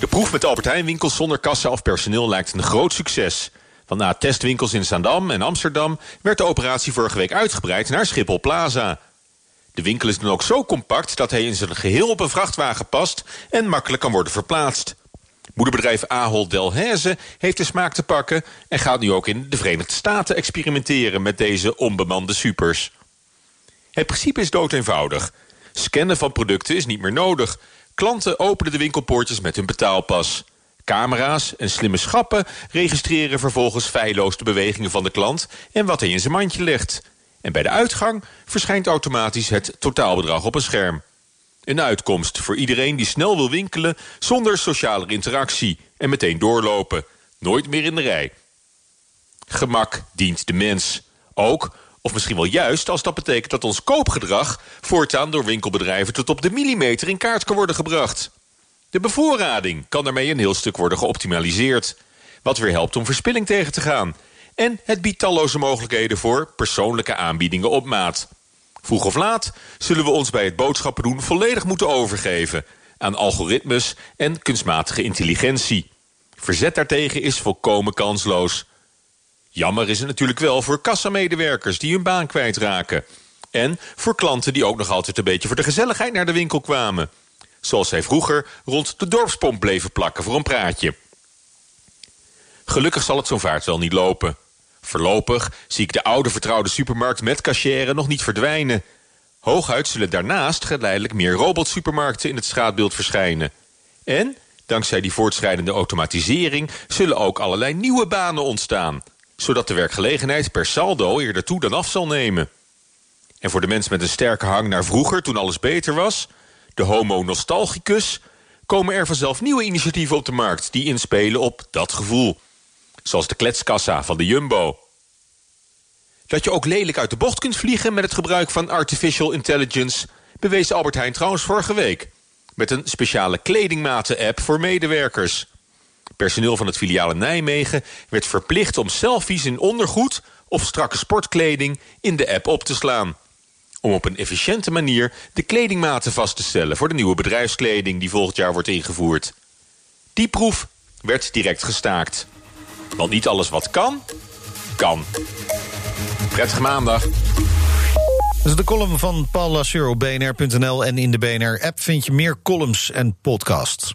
De proef met Albert Heijn winkels zonder kassa of personeel lijkt een groot succes. Want na testwinkels in Zaandam en Amsterdam werd de operatie vorige week uitgebreid naar Schiphol Plaza. De winkel is dan ook zo compact dat hij in zijn geheel op een vrachtwagen past en makkelijk kan worden verplaatst. Moederbedrijf Ahold Delhaize heeft de smaak te pakken en gaat nu ook in de Verenigde Staten experimenteren met deze onbemande supers. Het principe is dood eenvoudig. Scannen van producten is niet meer nodig. Klanten openen de winkelpoortjes met hun betaalpas. Camera's en slimme schappen registreren vervolgens feilloos de bewegingen van de klant en wat hij in zijn mandje legt. En bij de uitgang verschijnt automatisch het totaalbedrag op een scherm. Een uitkomst voor iedereen die snel wil winkelen zonder sociale interactie en meteen doorlopen. Nooit meer in de rij. Gemak dient de mens. Ook of misschien wel juist als dat betekent dat ons koopgedrag... voortaan door winkelbedrijven tot op de millimeter in kaart kan worden gebracht. De bevoorrading kan daarmee een heel stuk worden geoptimaliseerd. Wat weer helpt om verspilling tegen te gaan. En het biedt talloze mogelijkheden voor persoonlijke aanbiedingen op maat. Vroeg of laat zullen we ons bij het boodschappen doen volledig moeten overgeven... aan algoritmes en kunstmatige intelligentie. Verzet daartegen is volkomen kansloos. Jammer is het natuurlijk wel voor kassamedewerkers die hun baan kwijtraken. En voor klanten die ook nog altijd een beetje voor de gezelligheid naar de winkel kwamen. Zoals zij vroeger rond de dorpspomp bleven plakken voor een praatje. Gelukkig zal het zo'n vaart wel niet lopen. Voorlopig zie ik de oude vertrouwde supermarkt met cachère nog niet verdwijnen. Hooguit zullen daarnaast geleidelijk meer robotsupermarkten in het straatbeeld verschijnen. En, dankzij die voortschrijdende automatisering... zullen ook allerlei nieuwe banen ontstaan zodat de werkgelegenheid per saldo eerder toe dan af zal nemen. En voor de mensen met een sterke hang naar vroeger, toen alles beter was... de homo nostalgicus, komen er vanzelf nieuwe initiatieven op de markt... die inspelen op dat gevoel. Zoals de kletskassa van de Jumbo. Dat je ook lelijk uit de bocht kunt vliegen... met het gebruik van artificial intelligence... bewees Albert Heijn trouwens vorige week... met een speciale kledingmaten-app voor medewerkers... Personeel van het filiaal in Nijmegen werd verplicht om selfies in ondergoed of strakke sportkleding in de app op te slaan. Om op een efficiënte manier de kledingmaten vast te stellen voor de nieuwe bedrijfskleding die volgend jaar wordt ingevoerd. Die proef werd direct gestaakt. Want niet alles wat kan, kan. Prettige maandag. Dat is de column van Paul Lasseur op bnr.nl en in de BNR-app vind je meer columns en podcasts.